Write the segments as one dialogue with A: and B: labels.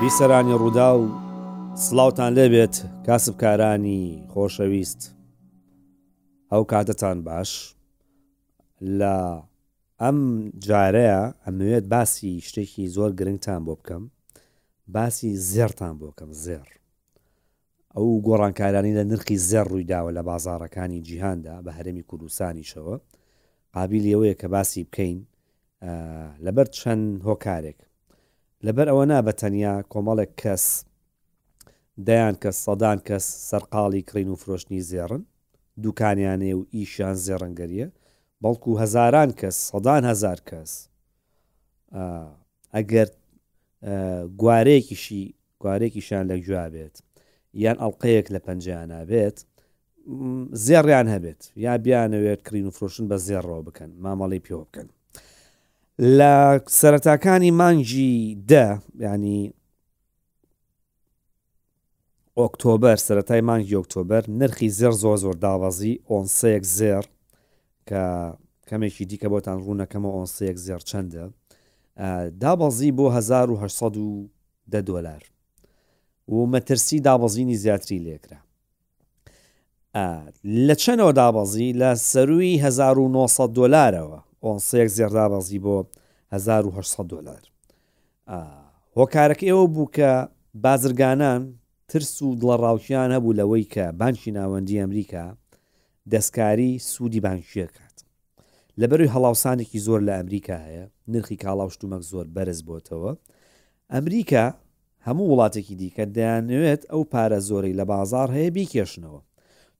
A: بیسەرانی ڕووداو سڵاوتان لێبێت کاسبکارانی خۆشەویست ئەو کاتتان باش لە ئەم جارەیە ئەمەوێت باسی شتێکی زۆر گرنگتان بۆ بکەم باسی زێرتان بۆکەم زێر ئەو گۆڕانکارانەی لە نرخی زێڕ ڕوویداوە لە بازاڕەکانی جیهاندا بە هەرێمی کوردستانیشەوە قابیلی ئەوەیە کە باسی بکەین لەبەر چەند هۆکارێک لەبەر ئەوە نا بە تەنیا کۆمەڵێک کەس دەیان کەس سەدان کەس سەرقاڵی کڕین و فرۆشتنی زێڕن دوکانیانەیە و ئیشیان زێڕنگەریە بەڵکو هەزاران کەس سەدان هزار کەس ئەگەر گوارەیەکیشی گوارێکیشان لە گوێ بێت یان ئەڵلقەیەک لە پەنجیانە بێت زێڕیان هەبێت یا بیانەوێت کڕین و فرۆشن بە زێڕەوە بکەن مامەڵی پێوە بکەن لە سەرەتاکانی مانگی دە ینی ئۆکتۆبەر سەرەتای مانگی ئۆکتۆبەر نرخی زێر زۆر زۆر دابەزی ئۆنسەیەک زێر کە کەمێکی دیکە بۆتان ڕوونەکەمە ئۆنسەیەک زێر چەندە دابەزی بۆ 1970 دلار و مەترسی دابەزینی زیاتری لێکرا لە چەنەوە دابەزی لە سەروی 1900 دلارەوە ئۆنسەیەک زێردابەزی بۆ 1900 دلار هۆکارەکە ئێوە بوو کە بازرگانان ترس و دڵەڕاوکیان هەبوو لەوەی کە بانکی ناوەندی ئەمریکا دەستکاری سوودی بانکیەکات لەبەروی هەڵاوسانێکی زۆر لە ئەمریکا هەیە نرخی کاڵاوشتومەک زۆر بەرز بۆتەوە ئەمریکا هەموو وڵاتێکی دیکە دەیانەوێت ئەو پارە زۆرەی لە بازاڕ هەیە بیکێشنەوە،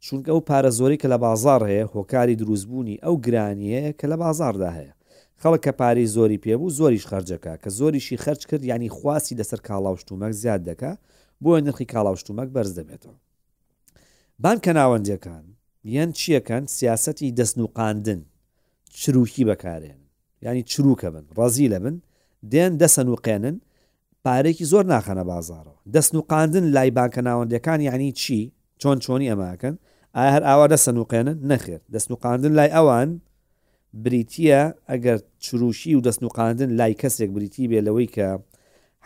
A: چونکە ئەو پارە زۆرەی کە لە بازاڕ هەیە هۆکاری دروستبوونی ئەو گرانییەیە کە لە بازاڕدا هەیە، خەڵک کە پارەی زۆری پێبوو زۆریش خەرجەکا، کە زۆریشی خەرج کرد یانی خواستی لەسەر کاڵا و شتومەک زیاد دەکا، بۆیە نرخی کاڵا و شتومەک بەرز دەبێتەوە. بانکە ناوەندییەکان یان چییەکان سیاسەتی دەستنوقاندن چروکی بەکارێنن یانی چروکە بن ڕەزیلە بن دێن دەسەن و قێنن پارێکی زۆر ناخەنە بازارەوە دەست و قاندن لای بانکە ناوەندەکان یعنی چی چۆن چۆنی ئەماکەن ئایا هەر ئاوا دەسەن و قێنن نەخێر دەست و قاندن لای ئەوان بریتە ئەگەر چروشی و دەست و قاندن لای کەسێک بریتی بێ لەوەی کە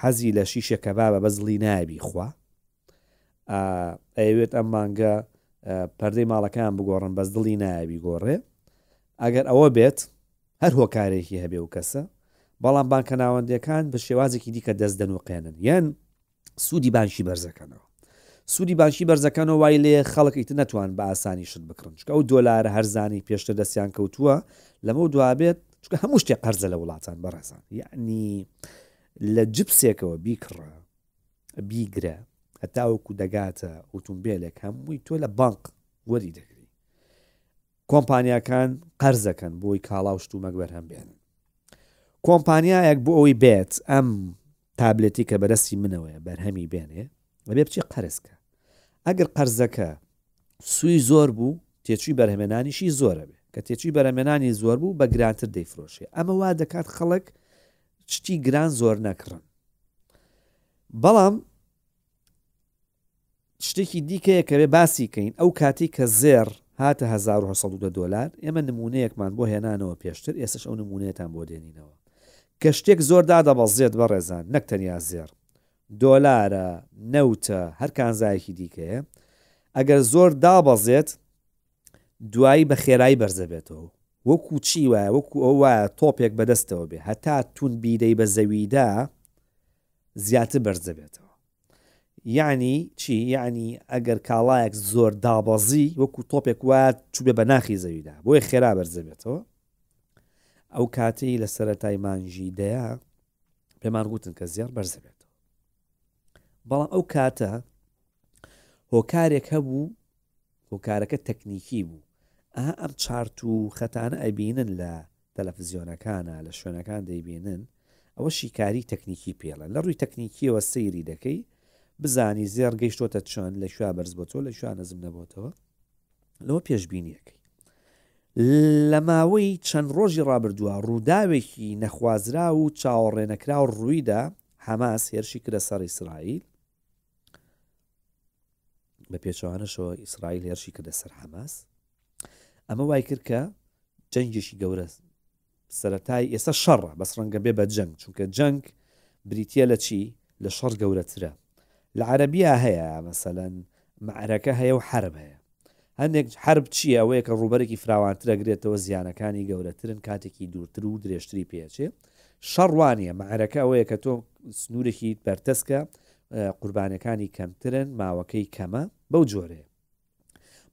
A: حەزی لە شیشە کەبابە بە زڵی نابی خوا ئا ئەیەوێت ئەم مانگە پەردەی ماڵەکان بگۆڕن بەس دڵی نایە بیگۆڕێ ئەگەر ئەوە بێت هەر هۆکارێکی هەبێ و کەسە بەڵام بانکە ناوەندەکان بە شێوازێکی دیکە دەست دەنوقێنن یان سوودی بانکی بەرزەکەنەوە سوودی بانکی بەرزەکەنەوە وای لێ خەڵکی تر نەتوان بە ئاسانی شت بکڕن چکە ئەو دۆلارە هەرزانی پێشتە دەستیان کەوتووە لەمە دوابێت چکە هەموو شتێ قەرزە لە وڵاتان بەڕێزان یعنی لە جپسێکەوە بیکڕە بیگرە هەتاوەکو دەگاتە ئۆتومبیلێک هەمووی تۆ لە بانق وەری دەگرێت کۆمپانیاکان قەرزەکەن بۆی کاڵا و شتومەک بەرهەم بێنن کۆمپانیایەک بۆ ئەوی بێت ئەم تابلێتی کە بەرەسی منەوەیە بەرهەمی بێنێ لەبێ بچی قەرزکە ئەگەر قەرزەکە سوی زۆر بوو تێچوی بەرهمێنانیشی زۆرە بێ کە تێچوی بەرەمێنانی زۆر بوو بە گرانتر دەیفرۆشێ ئەمە وا دەکات خەڵک شتی گران زۆر نەکڕن بەڵام شتێکی دیکەیە کەێ باسی کەین ئەو کاتی کە زێر هاتە 1970 دلار ئێمە نمونەیەکمان بۆ هێنانەوە پێشتر ئێسش ئەو نمونێتان بۆ دێنینەوە کە شتێک زۆر دادەبەزێت بە ڕێزان نەک تەنیا زێر دۆلارە نەوتە هەر کانزایەکی دیکەیە ئەگەر زۆر دابەزێت دوایی بە خێرایی بەرزەبێتەوە وەکو چی وایە وەکو ئەو وایە تۆپێک بەدەستەوە بێ هەتا تون بیدەی بە زەویدا زیاتر بەرزەبێتەوە یعنی چی یعنی ئەگەر کاڵایەک زۆر دابەزی وەکو تۆپێک وە چوبێ بە ناخی زەویدا بۆیە خێرا بەرزەبێتەوە ئەو کاتی لە سەرەتای مانژی دەیە پێمان گوتن کە زیێر بەرزەبێتەوە بەڵام ئەو کاتە هۆکارێک هەبوو هۆکارەکە تەکنیکی بوو ئا ئەم چارت و خەتانە ئەبینن لە تەلەفزیۆنەکانە لە شوێنەکان دەیبینن ئەوە شیکاری تەکنیکی پێڵە لە ڕووی تەکنیکیەوە سەیری دەکەی بزانی زێڕ گەیشتۆتە چۆن لە شوێ بەرز بۆ تۆ لە شوێن نزم نەبووتەوە لەوە پێشببینیەکەی لە ماوەی چەند ڕۆژی ڕابردووە ڕووداوێکی نەخوازرا و چاوەڕێنەکرا و ڕوویدا حەماس هێرشی کرە سەر ئیسرائیل بە پێچەوانەشەوە ئیسرائیل هێرشی کردە سەر حەماس ئەمە وای کرد کە جەنگێکی گەورە سەتای ئێستا شەڕە بەس ڕەنگە بێ بە جەنگ چونکە جەنگ بریتە لە چی لە شەڕ گەورەترە لە عەربیا هەیە مەسەەن معرەکە هەیە و حرب هەیە هەندێک حەرب چییە؟ ئەوەیە کە ڕووبەرێکی فراوانتر ئەگرێتەوە، زیانەکانی گەورەترن، کاتێکی دوورتر و درێژتری پێ ئەچێ. شەڕ وا نییە، مەعرەکە ئەوەیە کە تۆ سنوورێکی بەرتەسکە، قوربانیەکانی کەمترن، ماوەکەی کەمە، بەو جۆرەیە.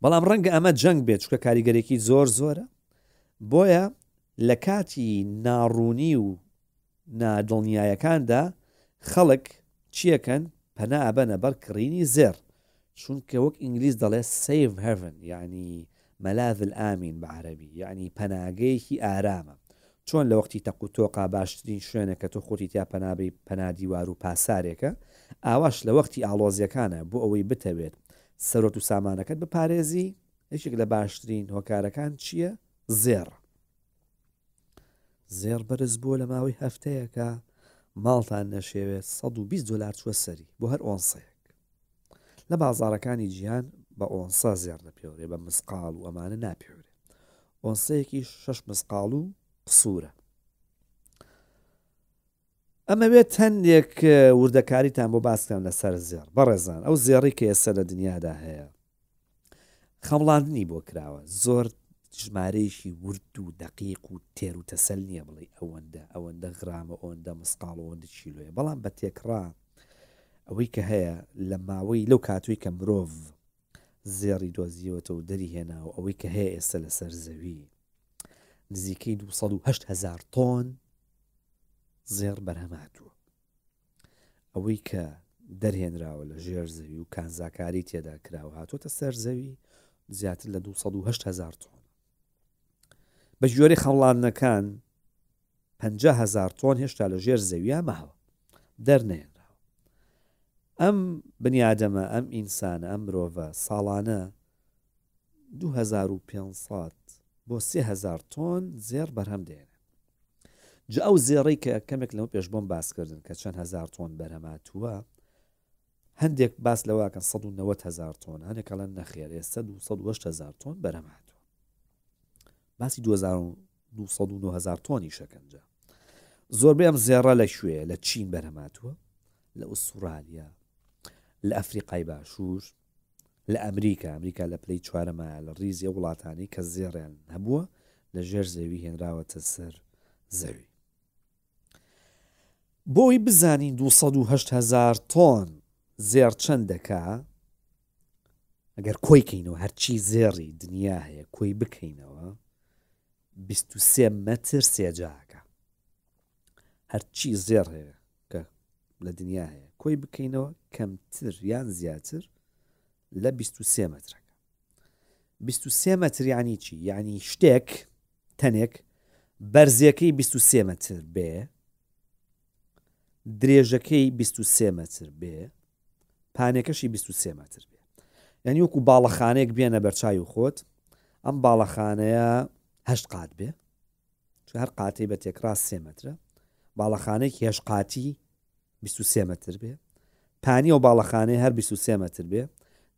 A: بەڵام ڕەنگە ئەمە جەنگ بێت، چونکە کاریگەریی زۆر زۆرە، بۆیە، لە کاتی ناڕوونی و نادڵنیایەکاندا خەڵک چیەکەن پەنا ئەبەنە بەر کڕینی زێڕ چونکە وەک ئینگلیز دەڵێ Save Haven یەعنی ملاذ الامین بە عەرەبی یەعنی پەناگەیەکی ئارامە چۆن لە وەختی تەق و تۆقا باشترین شوێنە کە تۆ خۆتی تیا پەنابەی پەنا دیوار و پاسارێکە ئاواش لە وەختی ئاڵۆزیەکانە بۆ ئەوەی بتەوێت سەرۆت و سامانەکەت بپارێزی یەکێک لە باشترین هۆکارەکان چیە زێڕ زێڕ بەرز بووە لە ماوەی هەفتەیەکە ماڵتان نەشێوێت 120 دلار چوە سەری بۆ هەر ئۆنسەیەک لە بازارەکانی جیان بە ئۆنسا زێر نەپێورێ بە مسقال و ئەمانە ناپێورێ ئۆنسەیەکی شش مسقال و قسوورە ئەمەوێت هەندێک وردەکاریتان بۆ باسکەم لەسەر زێر بەڕێزان ئەو زێڕی کە ئێستا لە دنیادا هەیە خەمڵاندنی بۆ کراوە زۆر ژمارەیەکی ورد و دەقیق و تێر و تەسەل نییە بڵێ ئەوەندە ئەوەندە غرامە ئەوەندە مستاڵەوەندە چیلوێ بەڵام بە تێکڕا ئەوەی کە هەیە لە ماوەی لەو کاتوی کە مرۆڤ زێڕی دۆزیوەتە و دەری هێنا و ئەوەی کە هەیە ئێستا لەسەر زەوی نزیکەی 1970 هزار تۆن زێر بەرهەماتوە ئەوەی کە دەرهێنراوە لە ژێر زەوی و کانزاکاری تێدا کراوە هاتۆتە سەر زەوی زیاتر لە 200 هزار تۆن بە جۆری خەڵاندنەکان 50 هزار تۆن هێشتا لە ژێر زەویە ماوە دەرنێن ئەم بنیادەمە ئەم ئینسانە ئەم مرۆڤە ساڵانە 2500 بۆ 3000 تۆن زێر بەرهەم دێنێ جا ئەو زێڕەی کە کەمێک لەمە پێش بۆم باس کردن کە چەند هزار تۆن بەرهەماتووە هەندێک باس لەواکە 1990 هزار تۆن هەنێک کەڵەن نەخێر ئێستا 1970 هزار تۆن بەرهەماتوە باسی 2009 هزار تۆنی شەکەنجە زۆربەی ئەم زێڕە لە شوێ لە چین بەرهەماتوە لە ئوسترالیا لە ئەفریقای باشوور لە ئەمریکا، ئەمریکا لە پلەی چوارەمایە لە ڕیزی ئەو وڵاتانەی کە زێڕیان هەبووە لە ژێر زەوی هێنراوەتە سەر زەوی. بۆی بزانین 200 هزار تۆن زێر چەند دەکا ئەگەر کۆی کەینەوە هەرچی زێڕی دنیا هەیە کۆی بکەینەوە 23 مەتر سێجاکە هەرچی زێڕ هەیە کە لە دنیا هەیە کۆی بکەینەوە کەمتر یان زیاتر لە 23 مەترەکە 23 مەتر یعنی چی یعنی شتێک تەنێک بەرزیەکەی 23 مەتر بێ درێژەکەی 23 مەتر بێ پانەکەشی 23 مەتر بێ یعنی وەکو باڵەخانێک بێنە بەرچوی خۆت ئەم باڵەخانەیە هەشت قات بێ چون هەر قاتی بە تێکڕا سێ مەترە باڵەخانێکی هەش قاتی 23 متر بێ پانی و باڵەخانەی هەر 23 متر بێ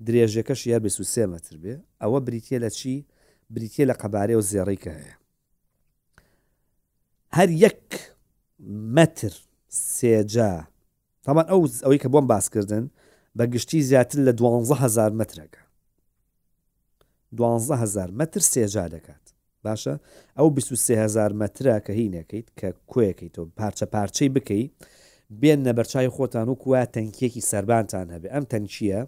A: درێژەکەش هەر 23 متر بێ ئەوە بریتە لە چی بریتە لە قەبارێ و زێڕی کە هەیە هەر یەک متر سێجا تابان ئەو ئەوەی کە بۆم باسکردن بە گشتی زیاتر لە دوهزار مترەکە دوهزار متر سێجا دەکات باشە ئەو 23هزار مترە کە هینەکەیت کە کوێەکەی تۆ پارچە پارچەی بکەی بێن نەبەرچای خۆتان و کوە تەنکیەکی سربانتان هەبێ ئەم تەنکیە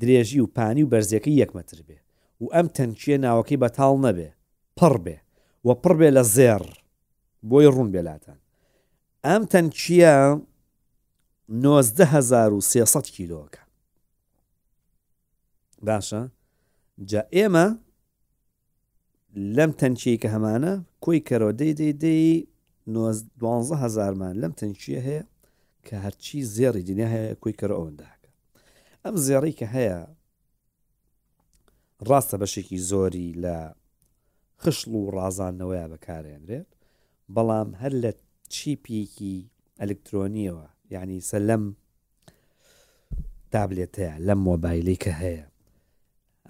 A: درێژی و پانی و بەرزیەکە یەک متر بێ و ئەم تەنکیە ناوەکەی بەتاڵ نەبێ پڕ بێ و پڕ بێ لە زێڕ بۆی ڕوون بێلاتان ئەم تەنکییە نۆزدە هەزار و سێ سەد کیلۆکە باشە جا ئێمە لەم تەنچی کە هەمانە کۆی کەرەوە دەی دەی دەی دوانزە هزارمان لەم تەنچیە هەیە کە هەرچی زێڕی دنیا هەیە کۆی کەرە ئەوەنداکە ئەم زێڕی کە هەیە ڕاستە بەشێکی زۆری لە خشڵ و ڕازاندنەوەیە بەکارێنرێت بەڵام هەر لە چیپیکی ئەلکترۆنیەوە یعنی سە لەم تابلێتەیە لەم مۆبایلی کە هەیە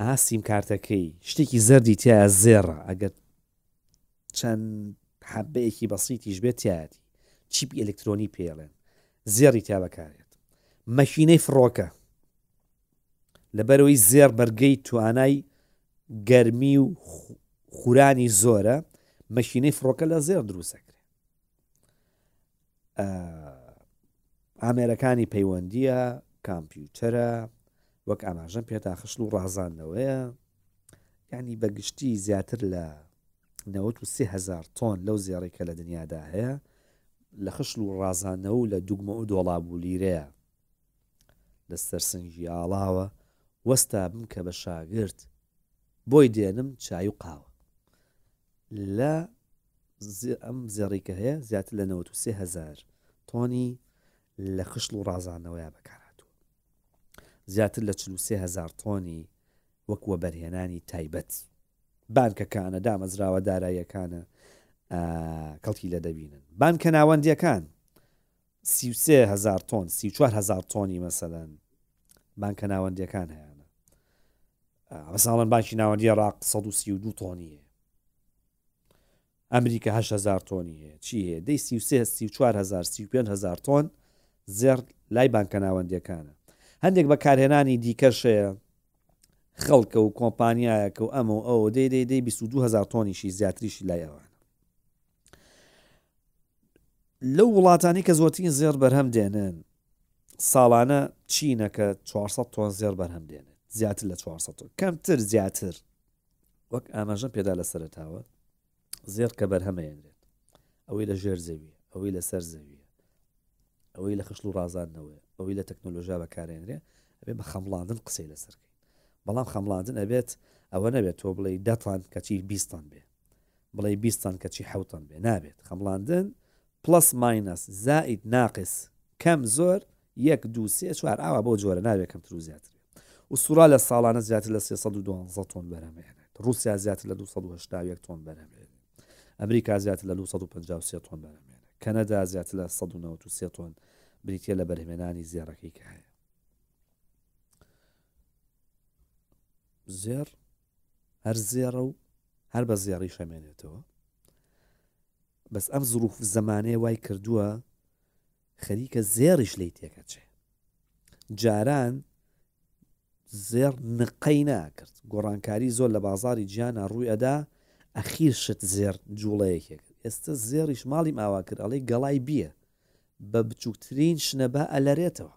A: ئاسیم کارتەکەی شتێکی زەردی تیا زێڕە ئەگەر چەند حەبەیەکی بەسیتیش بێت تیاتی چیپی ئەلکترۆنی پێڵێن زێڕی تیا بەکارێت مەکینەی فڕۆکە لەبەرەوەی زێڕ بەرگەی توانای گەرمی و خورانی زۆرە مەشینەی فڕۆکە لە زێر دروستەکرێ ئامێرەکانی پەیوەندیە کامپیوتەرە وەک ئاماژەم پێتا خشل و ڕازاندنەوەیە ینی بەگشتی زیاتر لە 93هزار تۆن لەو زێڕی کە لە دنیادا هەیە لە خشل و ڕازانەوە و لە دوگمە و دۆڵابوو لیرەیە لەسەر سنگی ئاڵاوە وەستا بمکە بە شاگرد بۆی دێنم چای و قاوە لە ئەم زێڕی کە هەیە زیاتر لە 93 هزار تۆنی لە خشل و ڕازانەوەیە بەکارهاتوو زیاتر لە 43 هزار تۆنی وەکووە بەرهێنانی تایبەت بانکەکانە دامەزراوە داراییەکانە کەڵکی لە دەبینن بانکە ناوەندیەکان سی و سێ هەزار تۆن سی و چوار هەزار تۆنی مەسەلەن بانکە ناوەندیەکان هەیەە مەساڵەن بانکی ناوەندی عراق 132 تۆنیە ئەمریکا هزار تۆنی هەیە چی هەیە دەی سی و سێ سی و چوار هزار سی و پێ هزار تۆن زێر لای بانکە ناوەندیەکانە هەندێک بەکارهێنانی دیکەش هەیە خەڵکە و کۆمپانیایەکە و ئەمە و ئەو دەی دەی دەی 22هزار تۆنیشی زیاتریشی لای ئەوان لەو وڵاتانی کە زۆرترین زێڕ بەرهەم دێنن ساڵانە چینەکە 400 تۆن زێر بەرهەم دێنێت زیاتر لە 400 تۆن کەمتر زیاتر وەک ئاماژە پێدا لە سەرتاوە زێر کە بەرهەمەێنرێت ئەوەی لە ژێر زەوی ئەوەی لەسەر زەویە ئەوەی لە خشت و ڕازاندنەوەی ئەوەی لە تەکنۆلۆژیا بەکارێنرێ ئەبێ بە خەمڵاندن قسەی لەسەرکەین بەڵام خەمڵاندن ئەبێت ئەوە نەبێت تۆ بڵێ دەتان کەچی بیستان بێت بڵێ بیستان کەچی حوتان بێ نابێت خەمڵاندن پلس ماینەس زائید ناقس کەم زۆر یەک دو سێ چوار ئاوا بۆ جۆرە ناوێکم تر و زیاتر وسورا لە ساڵانە زیاتر لە 312 تۆن بەرەمێنێت رووسیا زیاتر لە 1970 تۆن بەرەمێنێت ئەمریکا زیاتر لە 253 تۆن بەرەمێنێت کەنەدا زیاتر لە 1993 تۆن بریتە لە بەرهمێنانی زێڕەکەی کە هەیە زێر هەر زێڕە و هەر بە زێڕی شەمێنێتەوە بەس ئەم زروف زمانێ وای کردووە خەریکە زێڕیش لی تێکەچێ جاران زێر نقەی ناکرد گۆڕانکاری زۆر لە بازاری گیانە ڕووی ئەدا ئەخیر شت زێر جوڵەیەکێک ئێستا زێریش ماڵی ماوا کرد ئەڵی گەڵای بیە بە بچووکترین شنەبا ئەلەرێتەوە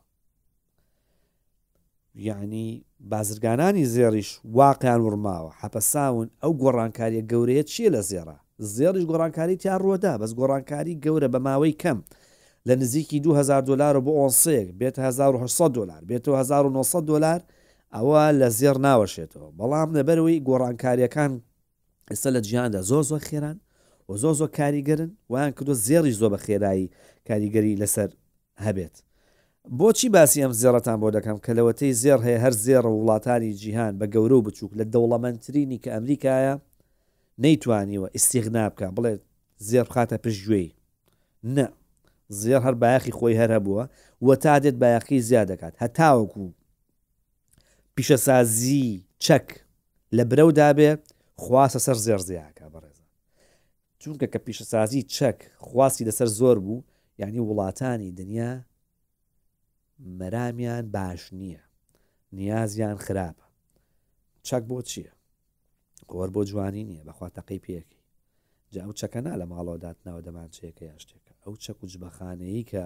A: یعنی بازرگانانی زێڕیش واقعیان وڕماوە حەپەساون ئەو گۆڕانکاریە گەورەیە چییە لە زێڕە زێڕیش گۆڕانکاری تیا ڕوەدا بەس گۆڕانکاری گەورە بە ماوەی کەم لە نزیکی 2000 دلار بۆ ئۆنسێک بێت 1970 دلار بێت 1970 دلار ئەوە لە زێڕ ناوەشێتەوە بەڵام لەبەرەوەی گۆڕانکاریەکان ئێستا لە جیهاندا زۆر زۆر خێران و زۆر زۆر کاریگەرن ویان کردو زێڕیش زۆر بە خێرایی کاریگەری لەسەر هەبێت بۆچی باسی ئەم زێڕەتان بۆ دەکەم کە لەوەتەی زێڕ هەیە هەر زێڕە وڵاتانی جیهان بە گەورە و بچووک لە دەوڵەمەندترینی کە ئەمریکایە نەیتوانیوە ئیسیغنا بکە بڵێت زێر بخاتە پشتگوێی نە زێر هەر بایەخی خۆی هەر هەبووە و تا دێت بایەخی زیاد دەکات هەتاوەکو پیشەسازی چەک لە برەو دابێ خواستە سەر زێڕ زیاکە بەڕێزان چونکە کە پیشەسازی چەک خواستی لەسەر زۆر بوو یعنی وڵاتانی دنیا مەرامیان باش نییە نیازیان خراپە چەک بۆ چییە گۆر بۆ جوانی نییە بەخوا تەقەی پێەکەی جا ئەو چەکە نا لە ماڵەوە داتناوە دەمانچەیەکە یا شتێکە ئەو چەک و جبەخانەیە کە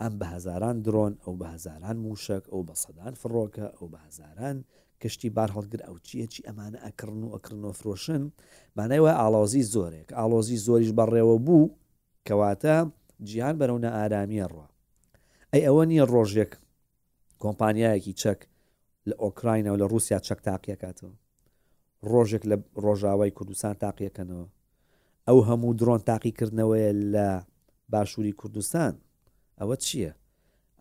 A: ئەم بە هەزاران درۆن، ئەو بە هەزاران مووشەک، ئەو بە سەدان فڕۆکە، ئەو بە هەزاران کەشتی بارهەڵگر، ئەو چییە چی ئەمانە ئەکڕن و ئەکڕن و ئەفرۆشن، مانای وایە ئاڵۆزیی زۆرە، کە ئاڵۆزیی زۆریش بەڕێوە بوو، کەواتە جیهان بەرەو نائارامییە ڕوا. ئەی ئەوە نییە ڕۆژێک کۆمپانیایەکی چەک لە ئۆکراینەوە لە رووسیا چەک تاقیەکاتەوە ڕۆژێک لە ڕۆژاوای کوردستان تاقیەکەنەوە ئەو هەموو درۆن تاقیکردنەوەیە لە باشووری کوردستان ئەوە چییە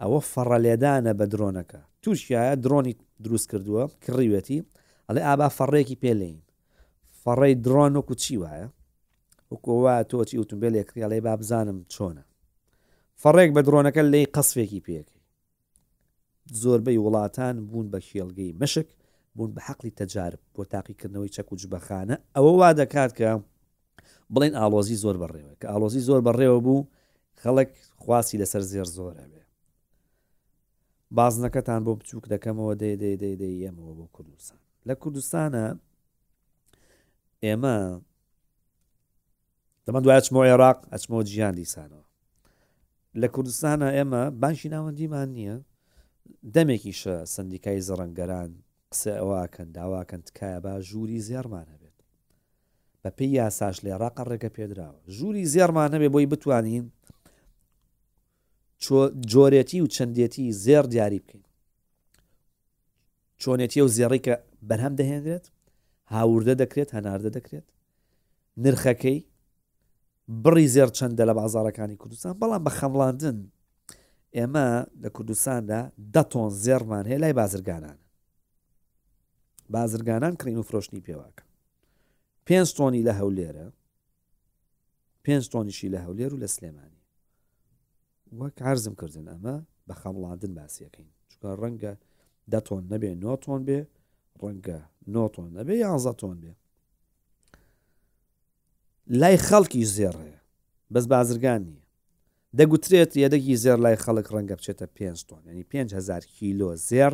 A: ئەوە فەڕە لێدانە بە درۆنەکە تووشایە درۆنی دروست کردووە کڕیوەتی ئەڵێ ئابا فەڕێکی پێلین فەڕی درۆن وەکو چی وایە وکۆوا تۆچی ئوتمبیل لێکریاڵێ با بزانم چۆنە فەڕێک بە درۆنەکە لی قەسفێکی پێکەی زۆربەی وڵاتان بوون بە کێڵگەی مەشک بوون بە حەقلی تەجارب بۆ تاقیکردنەوەی چەک و جبەخانە ئەوە وا دەکات کە بڵێن ئاڵۆزی زۆر بەڕێوە کە ئاڵۆزی زۆر بەڕێوە بوو خەڵک خواسی لەسەر زێر زۆر هەبێ بازنەکەتان بۆ بچووک دەکەمەوە دەی دەی دەی دەی ئێمەوە بۆ کوردستان لە کوردستانە ئێمە دەمە دوای ئەچمۆ عێراق ئەچمۆ جیان دیسانەوە لە کوردستانە ئێمە بانکی ناوەندیمان نییە دەمێکیشە سندیکای زەڕەنگەران قسە ئەوواکەن داواکەن تکایە با ژووری زێڕمان هەبێت بە پێی یاساش لە عێراق ڕێگە پێدراوە ژووری زێڕمان هەبێ بۆی بتوانین جۆرێتی و چەندێتی زێر دیاری بکەین چۆنێتی ئەو زێڕەی کە بەرهەم دەهێنرێت هاوردە دەکرێت هەناردە دەکرێت نرخەکەی بڕی زێر چەندە لە بازارەکانی کوردستان بەڵام بە خەمڵاندن ئێمە لە کوردستاندا دە تۆن زێڕمان هەیە لای بازرگانان بازرگانان کڕین و فرۆشتنی پێواکە پێنج تۆنی لە هەولێرە پێنج تۆنیشی لە هەولێر و لە سلێمانی وەک عرضم کردن ئەمە بە خەمڵاندن باسیەکەین چکە ڕەنگە دە تۆن نەبێ نۆ تۆن بێ ڕەنگە نۆ تۆن نەبێ یانزە تۆن بێ لای خەڵکی زێر هەیە بەس بازرگان نییە دەگوترێت یەدەگی زێر لای خەڵک ڕەنگە بچێتە پێنج تۆن ینی 5هزار کیلۆ زێر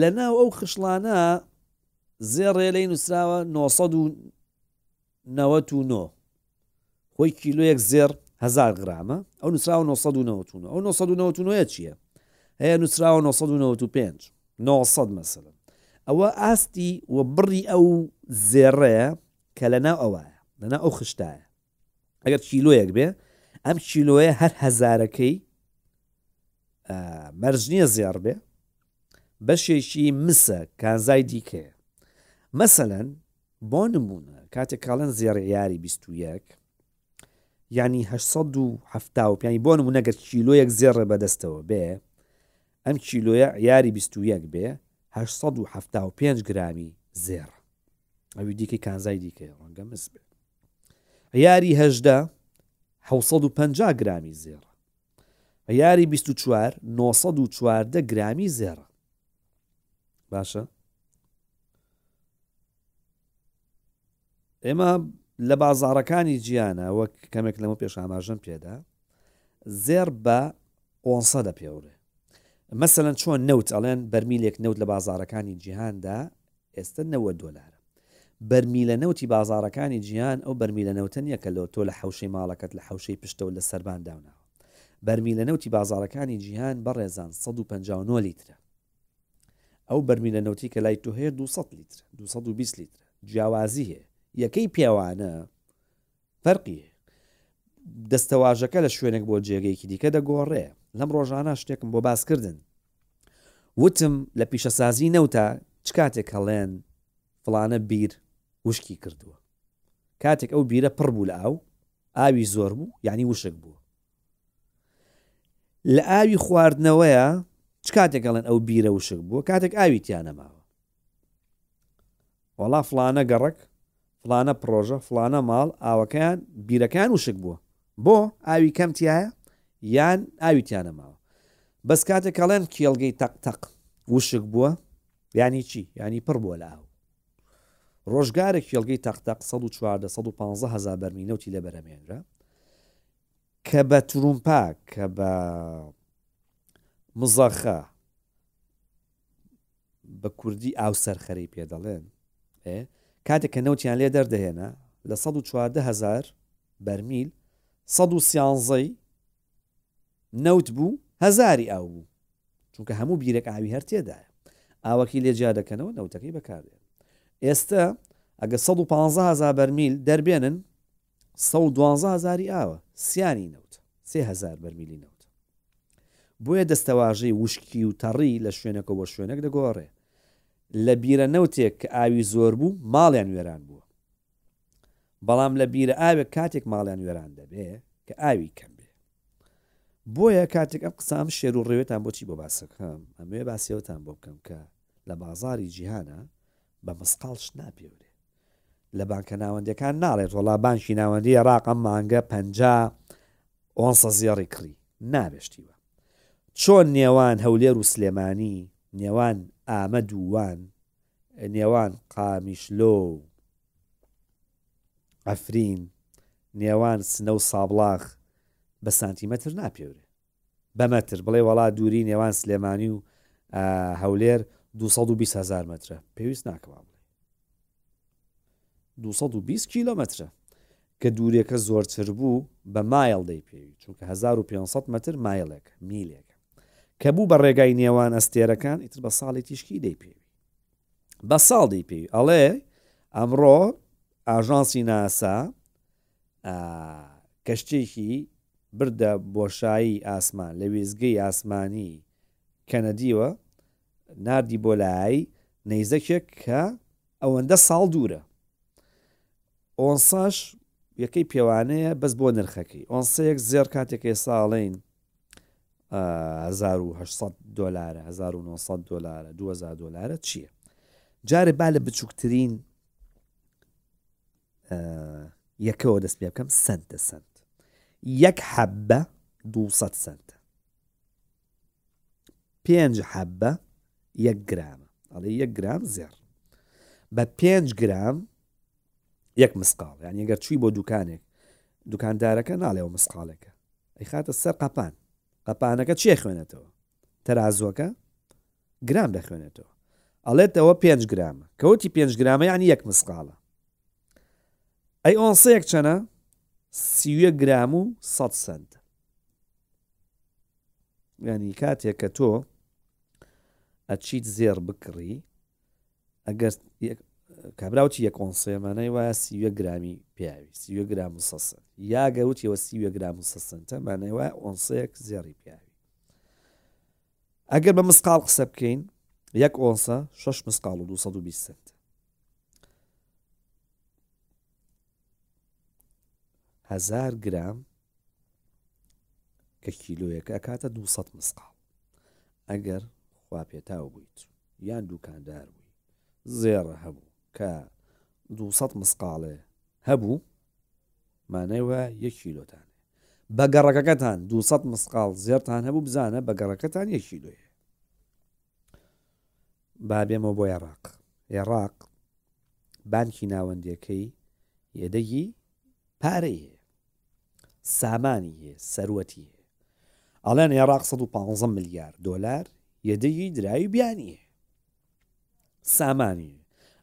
A: لە ناو ئەو خشڵانە زێڕێ لەی نووسراوە 1999 خۆی کیلوەک زێر هزار گرامە ئەو نووسراوە 1990 ئەو 1990 چییە هەیە نووسراوە 1995 900 مەسەن ئەوە ئاستی و بڕی ئەو زێڕەیە کە لە ناو ئەوە لەنا ئەو خشتایە ئەگەر کیلۆیەک بێ ئەم کیلۆیە هەر هەزارەکەی مەرج نییە زێڕ بێ بەشێکی مسە کانزای دیکەیە مەسەەن بۆ نمونە کاتێک کاڵن زێڕیاری 21 ینی 1970 بۆ نمونەگەر کیلۆیەک زێڕە بەدەستەوە بێ ئەم کیلۆیە یاری 21 بێ 1970 گرامی زێڕ ئەوی دیکەی کانزای دیکەی ڕەنگە مس بێ عیاری هەژدە حەوت سەد و پەنجا گرامی زێڕە عیاری بیست و چوار نۆ سەد و چواردە گرامی زێڕە باشە ئێمە لە بازارەکانی جیانە وەک کەمێک لەمە پێش ئاماژەم پێدا زێڕ بە ئۆنسە دەپێورێ مەسەلەن چۆن نەوت ئەڵێن بەرمیلێک نەوت لە بازارەکانی جیهاندا ئێستا نەوە دۆلارە بەرمیلە نەوتی بازارەکانی جیهان ئەو بەرمیلە نەوتە نیە کە لۆ تۆ لە حوشەی ماڵەکەت لە حوشەی پشتەوە لە سەربان داوناوە بەرمیلە نەوتی بازارەکانی جیهان بەڕێزان 159 لیترە ئەو بەرمیلە نەوتی کە لای تۆ هەیە 200 لیتر 220 لیتر جیاوازی هەیە یەکەی پێوانە فەرقی هەیە دەستەواژەکە لە شوێنێک بۆ جێگەیەکی دیکە دەگۆڕێ لەم ڕۆژانە شتێکم بۆ باسکردن وتم لە پیشەسازی نەوتە چ کاتێک هەڵێن فلانە بیر وشکی کردووە کاتێک ئەو بیرە پڕ بوو لە ئاو ئاوی زۆر بوو یعنی وشک بوو لە ئاوی خواردنەوەیە چ کاتێک گەڵێن ئەو بیرە وشک بووە کاتێک ئاوی تیانەماوە وەڵا فڵانە گەڕەک فڵانە پڕۆژە فڵانە ماڵ ئاوەکەیان بیرەکان وشک بووە بۆ ئاوی کەم تایە یان ئاوی تیانە ماوە بەس کاتێک کەڵێن کێڵگەی تەق تەق وشک بووە ینی چی ینی پڕ بووە لە ئاو ڕۆژگارێک کێڵگەی تەقتەق 1950 هزار بەرمی نەوتی لە بەرەمێنرا کە بە ترومپا کە بە مزەخە بە کوردی ئاو سەرخەری پێ دەڵێن، ئێ، کاتێک کە نەوتیان لێ دەردەهێنا، لە سەد و چواردە هەزار بەرمیل، سەد و سیانزەی نەوت بوو، هەزاری ئاو بوو، چونکە هەموو بیرێک ئاوی هەر تێدایە، ئاوەکی لێ جیا دەکەنەوە، نەوتەکەی بەکاردێنن. ئێستە ئەگەر سەد و پانزە هەزار بەرمیل دەربێنن، سەد و دوازدە هەزاری ئاوە، سیانی نەوتە، سێ هەزار بەرمیلی نەوتە. بۆیە دەستەواژەی وشکی و تەڕی لە شوێنەکەوە بۆ شوێنەک دەگۆڕێ. لە بیرە نەوتێک کە ئاوی زۆر بوو، ماڵیان وێران بووە. بەڵام لە بیرە ئاوێک کاتێک ماڵیان وێران دەبێ کە ئاوی کەم بێ. بۆیە کاتێک ئەم قسە ئەم شێر و ڕێوێتان بۆچی بۆ باسەکەم، ئەمەوێ باسیەوەتان بۆ بکەم کە لە بازاری جیهانا بە مسقاڵ شت ناپێورێ. لە بانکە ناوەندەکان ناڵێت وەڵا بانکی ناوەندی عێراق ئەم مانگە پ ئۆنسە زیێڕی کڕی نابشتیوە چۆن نێوان هەولێر و سلێمانی نێوان ئامە دووان نێوان قامیشلۆ و ئەفرین نێوان سنە و سابڵاغ بە سانتیمەتر ناپێورێ بە مەتر بڵێ وەڵا دووری نێوان سلێمانی و هەولێر دوو سەد و بیست هەزار مەترە پێویست ناکە وا بڵێ دوو سەد و بیست کیلۆمەترە کە دوورێکە زۆرتر بوو بە مایل دەی پێوی چونکە 1500 متر مایلێک میلێکە کە بوو بە ڕێگای نێوان ئەستێرەکان ئیتر بە ساڵی تیشکی دەی پێوی بە ساڵ دەی پێوی ئەڵێ ئەمڕۆ ئاژانسی ناسا کەشتیەکی بردە بۆشایی ئاسمان لە وێستگەی ئاسمانی کەنەدیوە ناردی بۆ لای نەیزەکێک کە ئەوەندە ساڵ دوورە ئۆنساش یەکەی پێوانەیە بەس بۆ نرخەکەی ئۆنسەیەک زێر کاتێکی ساڵین 1970 دلار 1900 دلار 2000 دلار چییە جارێ با لە بچووکترین یەکەوە دەست پێ بکەم سنتە سنت یەک حەبە دو سنتە پێنج حەبە یەک گرامە ئەڵێ یەک گرام زێر بە پێنج گرام یەک مسقال یان یەگەر چووی بۆ دوکانێک دوکاندارەکە ناڵێەوە مسقالەکە ئەی خاتە سەر قەپان قەپانەکە چێ خوێنێتەوە تەرازووەکە گرام دەخوێنێتەوە ئەڵێت ئەوە پێنج گرامە کەوتی پێنج گرامە یعنی یەک مسقالە ئەی ئۆنسەیەک چەنە سیوە گرام و سە سنت ینی کاتێک کە تۆ ئەچیت زێر بکڕی ئەگەر کابراوتی یە کۆنسێمانای وایە سیوە گرامی پیاوی سیوە گرام و سەسن یا گەوتیەوە سیوە گرام و سەسنتە مانای وایە ئۆنسەیەک زێڕی پیاوی ئەگەر بە مسقال قسە بکەین یەک ئۆنسە 6 مسقال و 220 سنت هزار گرام کە کیلۆیەکە ئەکاتە 200 مسقال ئەگەر خوا پێتاو بوویت یان دوکاندار بووی زێڕە هەبوو کە 200 مسقالێ هەبوو مانای وە یەک کیلۆتانێ بە گەڕەکەکەتان 200 مسقال زێرتان هەبوو بزانە بە گەڕەکەتان یەک کیلۆیە بابێمەوە بۆ عێراق عێراق بانکی ناوەندەکەی یەدەگی پارەی هەیە سامانی هەیە سەروەتی هەیە ئەڵێن عێراق 115 ملیار دۆلار یەدەگی درای بیانی سامانی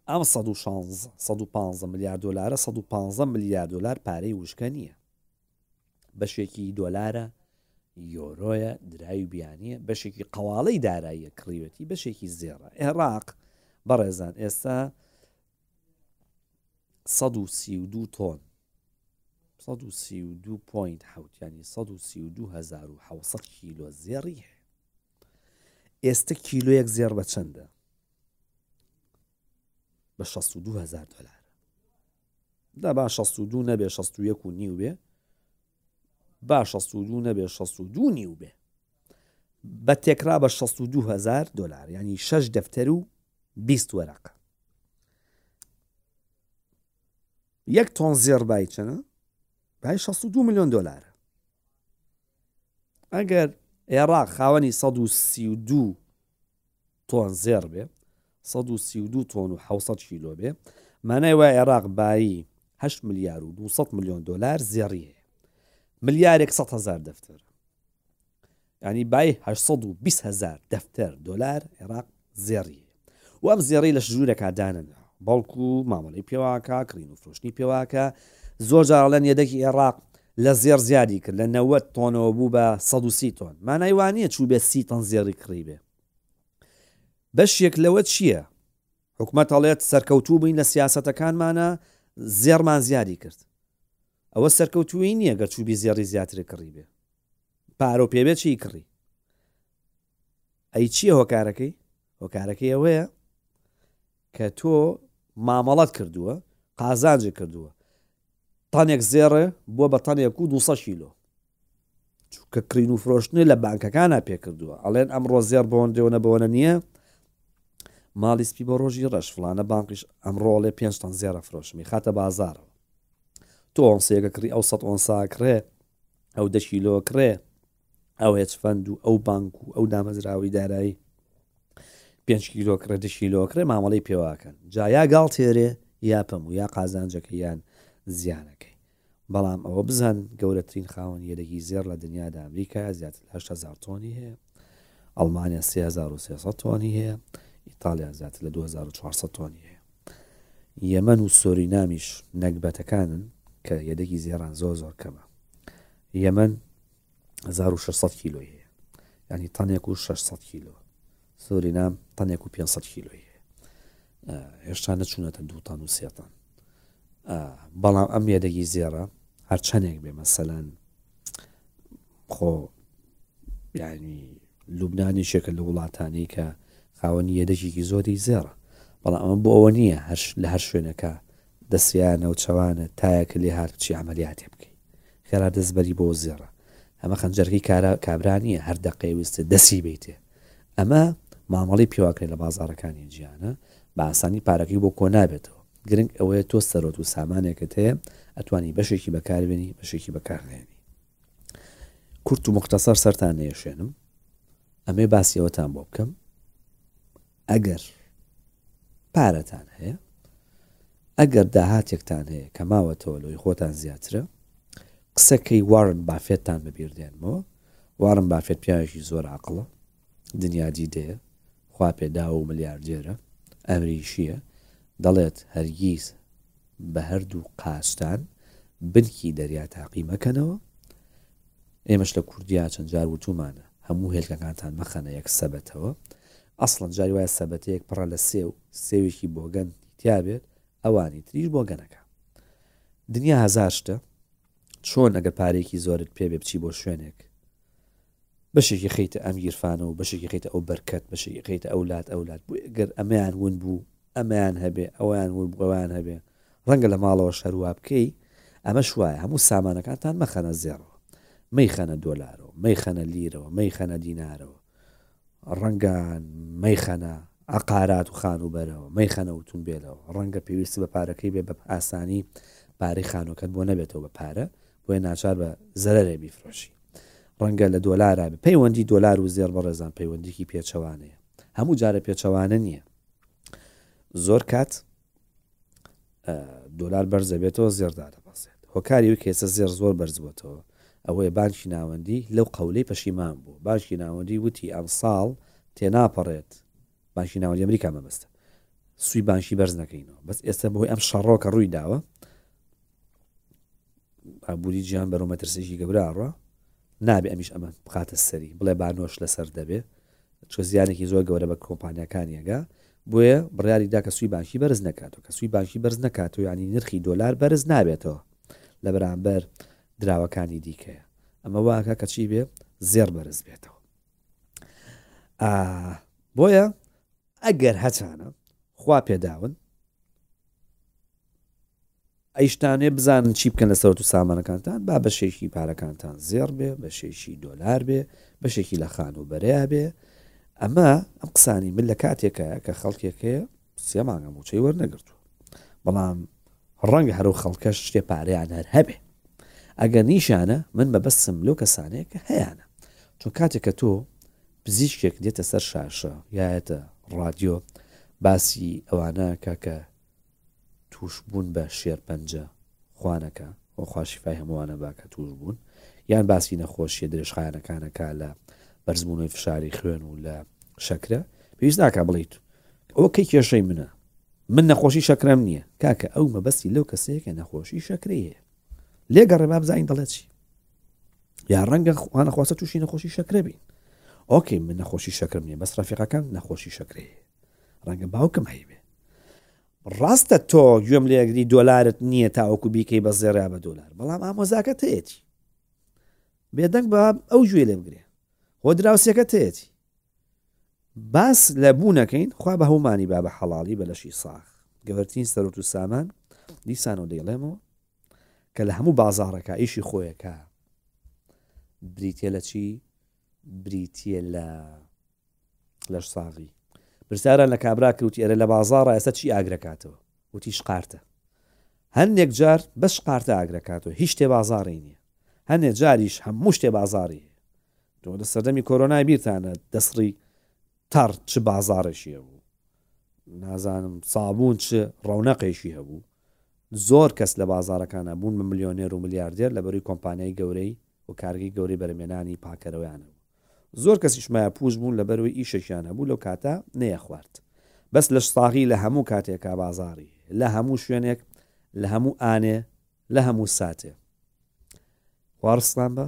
A: ئەم 115 ملیار دلارە 115 ملیار دلار پارەی وشکە نییە بەشێکی دۆلارە یۆرۆیە درای بیانیە بەشێکی قواڵەی داراییە کڕیوەتی بەشێکی زێڕە عێراق بەڕێزان ئێستا سەد و سی و دوو تۆن سەد و سی و دوو پوینت حوت ینی سەد و سی و دوو هزار و حوسەد کیلۆ زێڕی ئێستا کیلۆیەک زێڕ بە چەندە بە شە و دوهزار دلار دا با شە و دوو نەبێ شە و یەک و نیو بێ با شەست و دوو نەبێ شەست و دوو نیو بێ بە تێکرا بە شەست و دوو هەزار دۆلار ینی شەش دەفتەر و بیست وەرەق یەک تۆن زێڕ بای چەنە بای شەست و دوو میلیۆن دۆلار ئەگەر عێراق خاوەنی سەد و سی و دوو تۆن زێڕ بێ سەد و سی و دوو تۆن و حەوت سەد کیلۆ بێ مانای وای عێراق بایی هەشت ملیار و دو سەد ملیۆن دۆلار زێڕی هەیە ملیارێک سەد هەزار دەفتەر ینی بای هەشت سەد و بیست هەزار دەفتەر دۆلار عێراق زێڕی هەیە و ئەم زێڕی لە ژوورەکە دانەنە بەڵکو و مامەڵی پێواکە کڕین و فرۆشتنی پێواکە زۆر جاڵەن یەدەکی عێراق لە زێر زیادی کرد لە 90 تۆنەوە بوو بە 130 تۆن مانای وانە چوو بێت سی تەن زێری کڕی بێ بەشێک لەوە چییە؟ حکومەت ئەڵێت سەرکەوتوو بووین لە سیاسەتەکانمانە زێڕمان زیادی کرد ئەوە سەرکەوتووی نییە گەر چوبی زێڕی زیاتر کڕی بێ پارە و پێبێت چی کڕی ئەی چییە هۆکارەکەی هۆکارەکەی ئەوەیە کە تۆ مامەڵات کردووە قازانجە کردووە تانێک زێڕێ بووە بە تەنێک و 200 کیلۆ چونکە کڕین و فرۆشتنی لە بانکەکانە پێکردووە ئەڵێن ئەمڕۆ زێر بۆن دێونە بۆنە نییە ماڵی سپی بۆ ڕۆژی ڕەش فلانە بانقیش ئەمڕۆڵێ پێنجتان زێرە فرۆشمی خاتە بازارەوە تۆ ئۆنسەیەکە کڕی ئەو سە ئۆنسا کڕێ ئەو دەشی لۆ کڕێ ئەو هێچ فەند و ئەو بانک و ئەو دامەزراوەی دارایی پێنج کیلۆ کڕێ دشی لۆ کڕێ مامەڵی پێواکەن جایا گاڵ تێرێ یا پەم و یا قازانجەکە یان زیانەکەی بەڵام ئەوە بزانن گەورەترین خاوەن یەدەگی زێڕ لە دنیادا ئەمریکایە زیاتر لە هەشت هەزار تۆنی هەیە، ئەڵمانیا سێ هەزار و سێ سەد تۆنی هەیە، ئیتاڵیا زیاتر لە دوو هەزار و چوار سەد تۆنی هەیە. یەمەن و سۆرینامیش نەگبەتەکانن کە یەدەگی زێڕان زۆر زۆر کەمە. یەمەن هەزار و شەش سەد کیلۆی هەیە، یانی تەنێک و شەش سەد کیلۆ. سورینام تەنێک و 500 کیلۆی هێشتا نەچوونەتە دووتان و سێتان بەڵام ئەم یەدەگی زێرە هەر چەندێک بێ مەسەلەن خۆ ینی لوبنانی شێکە لە وڵاتانی کە خاوەنی یەدەکێکی زۆری زێرە بەڵام ئەمە بۆ ئەوە نییە هەر لە هەر شوێنەکە دەسیا نەوچەوانە تایە کە لێ هات بچی عەمەلیاتێ بکەی خێرا دەس بەری بۆ زێڕە ئەمە خەنجەرەکەی کارا کابرا نیە هەر دەقەی ویستێ دەسی بیتێ ئەمە مامەڵی پیواکرێ لە بازارەکانی جیانە بە ئاسانی پارەکەی بۆ کۆ نابێتەوە گرنگ ئەوەیە تۆ سەرۆت و سامانێکت هەیە ئەتوانی بەشێکی بەکاربێنی بەشێکی بەکارنێنی کورت و مختصر سەرتان نێشێنم ئەمێ باسی ئەوەتان بۆ بکەم ئەگەر پارەتان هەیە ئەگەر داهاتێکتان هەیە کە ماوەتەوە لەوەی خۆتان زیاترە قسەکەی وارن بافێتتان بەبیردێنمەوە وارم بافێت پیاوێکی زۆر عقڵە دنیا دیدەیە خوا پێدا و ملیاردێرە ئەمریشیە دەڵێت هەرگیز بە هەردوو قاستان بنکی دەریا تاقی مەکەنەوە ئێمەش لە کوردیا چەند جار وتومانە هەموو هێلکەکانتان مەخەنە یەک سەبەتەوە ئەسڵەن جاری وایە سەبەتەیەک پڕە لە سێو سێوێکی بۆگەن تیابێت ئەوانی تریش بۆگەنەکە دنیا هەزار شتە چۆن ئەگە پارێکی زۆرت پێ بێ بچی بۆ شوێنێک بەشێکی خیتە ئەم گیرفانە و بەشێکی خیتە ئەو بەرکەت بەشێکی خیتە ئەولات ئەولات بوو گەر ئەمەیان ون بوو ئەمەیان هەبێ ئەویان ون بۆیان هەبێ ڕەنگە لە ماڵەوەش هەر وا بکەی، ئەمەش وایە هەموو سامانەکانتان مەخەنە زێڕەوە، مەیخەنە دۆلارەوە، مەیخەنە لیرەوە، مەیخەنە دینارەوە، ڕەنگە مەیخەنە عەقارات و خانووبەرەوە، مەیخەنە ئوتومبێلەوە، ڕەنگە پێویستت بە پارەکەی بێت بە ئاسانی پارەی خانووەکەت بۆ نەبێتەوە بە پارە، بۆیە ناچار بە زەرەرێ بیفرۆشی. ڕەنگە لە دۆلارا بێت. پەیوەندی دۆلار و زێڕ بەڕێزان پەیوەندیکی پێچەوانەیە. هەموو جارە پێچەوانە نییە. زۆر کات دۆلار بەرز دەبێتەوە زێڕ دادەبەزێت هۆکاری و کێسە زێڕ زۆر بەرز بووتەوە ئەوەیە بانکی ناوەندی لەو قەولەی پەشیمان بوو بانکی ناوەندی وتی ئەمساڵ تێناپەڕێت بانکی ناوەندی ئەمریکا مەبەستە سوی بانکی بەرز نەکەینەوە بەس ئێستا بۆی ئەم شەڕۆکە ڕووی داوە ئابووری جیان بەرەو مەترسێکی گەورە ئاڕا نابێ ئەمیش ئەمە بخاتە سەری بڵێ بانۆش لەسەر دەبێ چۆ زیانێکی زۆر گەورە بە کۆمپانیەکانیەگە بۆیە بڕیاری دا کە سوی بانکی بەرز نکاتەوە کە سوی بانکی بەرز نکاتەوە ینی نرخی دۆلار بەرز نابێتەوە لە بەرامبەر دراوەکانی دیکەیە ئەمە واکە کەچی بێ زێر بەرز بێتەوە بۆیە ئەگەر هەچانە خوا پێداون ئەیشتانێ بزانن چی بکەن لە سەرەت و سامانەکانتان با بەشێکی پارەکانتان زێڕ بێ بەشێکی دۆلار بێ بەشێکی لە خان و بەرەیە بێ ئەمە ئەم قسانی من لە کاتێکە کە خەڵکێکەیە سێ مانگە موچەی وەرنەگرتووە بەڵام ڕەنگە هەرو خەڵکەش شتێ پارەیان هەر هەبێ ئەگەر نیشانە من بەبەستم لەو کەسانەیە کە هەیەە چۆن کاتێکە تۆ پزیشکێک دێتە سەر شاشە یاەتە ڕادیۆ باسی ئەوانە کاکە توشبون بە شێرپەنجە خوانەکا و خوا شیفای هەمووانە با کە توش بوون یان باسی نەخۆشیە درێژخایەنەکانەکە لە بەرزبوونەوەی فشاری خوێن و لە شەکرە پێویست ناکە بڵیت ئەوە کەی کێشەی منە من نەخۆشی شەکرم نییە کاکە ئەو مەبەستی لەو کەسەیەکە نەخۆشی شەکری هەیە لێگە ڕێباب زین دەڵێت چی یا ڕەنگە خوانە خواستە تووشی نەخۆشی شەکرە بین ئۆکەی من نەخۆشی شەکرم نیە بەس ڕفیقەکەم نەخۆشی شەکرەیە ڕەنگە باوکم هەیبێ ڕاستە تۆ گوێم لێگری دۆلارت نییە تاوەکو بیکەی بە زێرا بە دۆلار بەڵام ئامۆزاکە تێتی بێدەنگ بە ئەو گوێ لێ بگرێ هۆ دراوسەکە تێتی باس لە بوونەکەین خوا بە هەمومانی با بە حەڵی بە لەشی ساخ گەورترین سەرۆت و سامان دیسان و دەیڵێمەوە کە لە هەموو بازارەکە ئیشی خۆیەکە بریتە لە چی بریتە لە لەش ساغی پرسیاران لە کابرا کروتی ئەرە لە بازاڕە ئێستا چی ئاگرەکاتەوە وتی شقارتە هەندێک جار بە شقارتە ئاگرەکاتەوە هیچ شتێ بازاڕی نییە هەندێک جاریش هەموو شتێ بازاری هەیە تۆ لە سەردەمی کۆرۆنای بیرتانە دەسڕی تەڕ چ بازارێکی هەبوو نازانم سابوون چ ڕەونەقێکی هەبوو زۆر کەس لە بازاڕەکانا بوون بە ملیۆنێر و ملیاردێر لە بەرووی کۆمپانیای گەورەی و کارگەی گەورەی بەرهەمێنانی پاکەرەوەیان هەبوو. زۆر کەسیش مایەپووچ بوون لە بەرووی ئیشێکیان هەبوو لەو کاتە نەیەخوارد. بەس لەش ساغی لە هەموو کاتێکا بازاڕی، لە هەموو شوێنێک، لە هەموو ئانێ، لە هەموو ساتێ. خوا ڕسقتان بە.